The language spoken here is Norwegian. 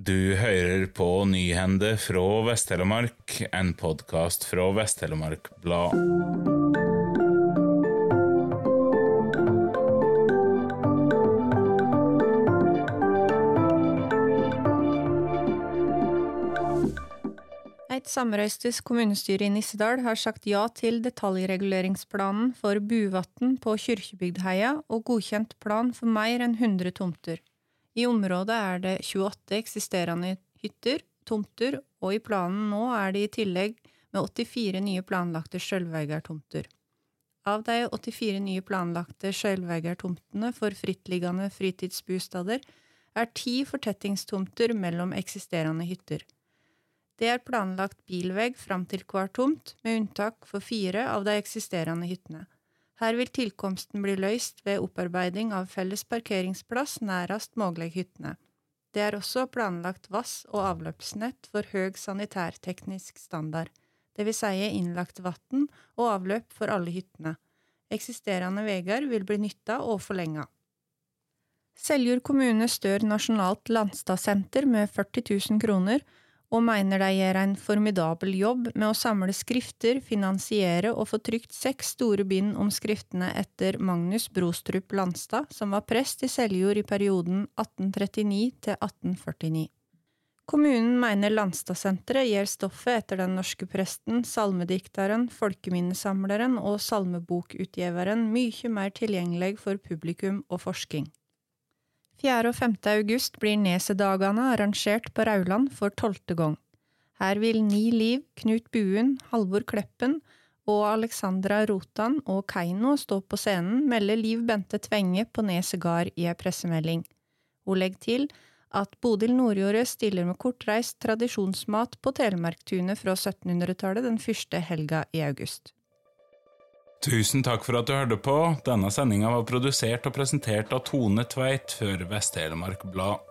Du hører på Nyhende fra Vest-Telemark, en podkast fra Vest-Telemark Blad. Et samrøystes kommunestyre i Nissedal har sagt ja til detaljreguleringsplanen for Buvatn på Kyrkjebygdheia og godkjent plan for mer enn 100 tomter. I området er det 28 eksisterende hytter, tomter, og i planen nå er det i tillegg med 84 nye planlagte sjølveigartomter. Av de 84 nye planlagte sjølveigartomtene for frittliggende fritidsbostader er ti fortettingstomter mellom eksisterende hytter. Det er planlagt bilvegg fram til hver tomt, med unntak for fire av de eksisterende hyttene. Her vil tilkomsten bli løst ved opparbeiding av felles parkeringsplass nærest mulig hyttene. Det er også planlagt vass- og avløpsnett for høg sanitærteknisk standard, vil si innlagt vann og avløp for alle hyttene. Eksisterende veier vil bli nytta og forlenga. Seljord kommune stør nasjonalt landstadssenter med 40 000 kroner, og mener de gjør en formidabel jobb med å samle skrifter, finansiere og få trykt seks store bind om skriftene etter Magnus Brostrup Landstad, som var prest i Seljord i perioden 1839 til 1849. Kommunen mener Landstadsenteret gjør stoffet etter den norske presten, salmedikteren, folkeminnesamleren og salmebokutgiveren mye mer tilgjengelig for publikum og forsking. 4. og 5. august blir Nesedagene arrangert på Rauland for tolvte gang. Her vil Ni Liv, Knut Buen, Halvor Kleppen og Alexandra Rotan og Keiino stå på scenen, melder Liv Bente Tvenge på Neset gard i ei pressemelding. Hun legger til at Bodil Nordjordet stiller med kortreist tradisjonsmat på Telemarktunet fra 1700-tallet den første helga i august. Tusen takk for at du hørte på. Denne sendinga var produsert og presentert av Tone Tveit for Vest-Telemark Blad.